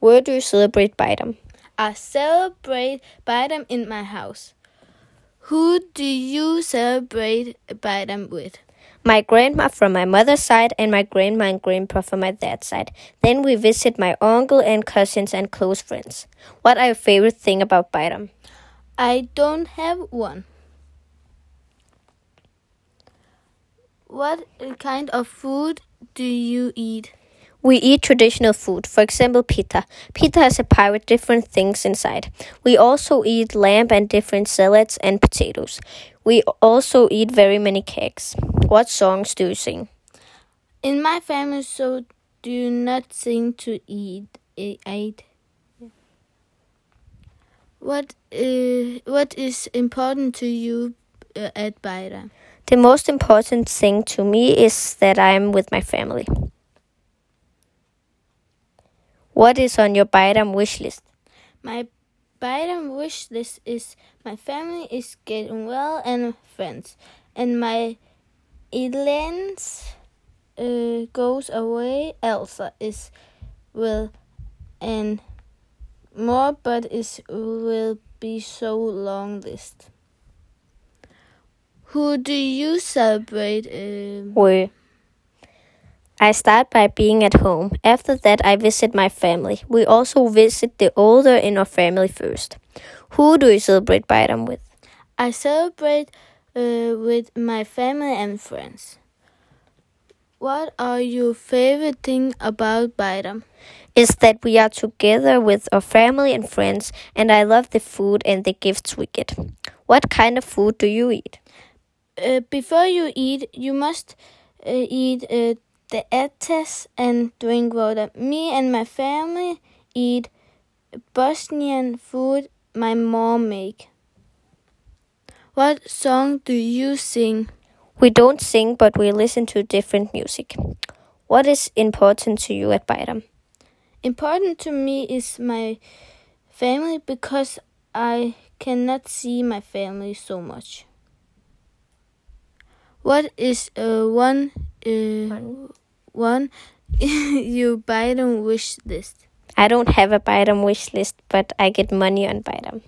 Where do you celebrate Bajram? I celebrate Bajram in my house. Who do you celebrate Bajram with? My grandma from my mother's side and my grandma and grandpa from my dad's side. Then we visit my uncle and cousins and close friends. What are your favorite thing about Bajram? I don't have one. What kind of food do you eat? We eat traditional food, for example, pita. Pita has a pie with different things inside. We also eat lamb and different salads and potatoes. We also eat very many cakes. What songs do you sing? In my family, so do not sing to eat. Eat. What uh, what is important to you uh, at Bajram? The most important thing to me is that I am with my family. What is on your Bajram wish list? My Bajram wish list is my family is getting well and friends, and my Elens uh, goes away. Elsa is well and more, but it will be so long list. Who do you celebrate? Uh? I start by being at home. After that, I visit my family. We also visit the older in our family first. Who do you celebrate Bajram with? I celebrate uh, with my family and friends. What are your favorite thing about Bajram? Is that we are together with our family and friends, and I love the food and the gifts we get. What kind of food do you eat? Uh, before you eat, you must uh, eat uh, the etas and drink water. Me and my family eat Bosnian food my mom make. What song do you sing? We don't sing, but we listen to different music. What is important to you at Bajram? Important to me is my family because I cannot see my family so much. What is uh, one uh, one you Bajram wish list? I don't have a Bajram wish list, but I get money on Bajram.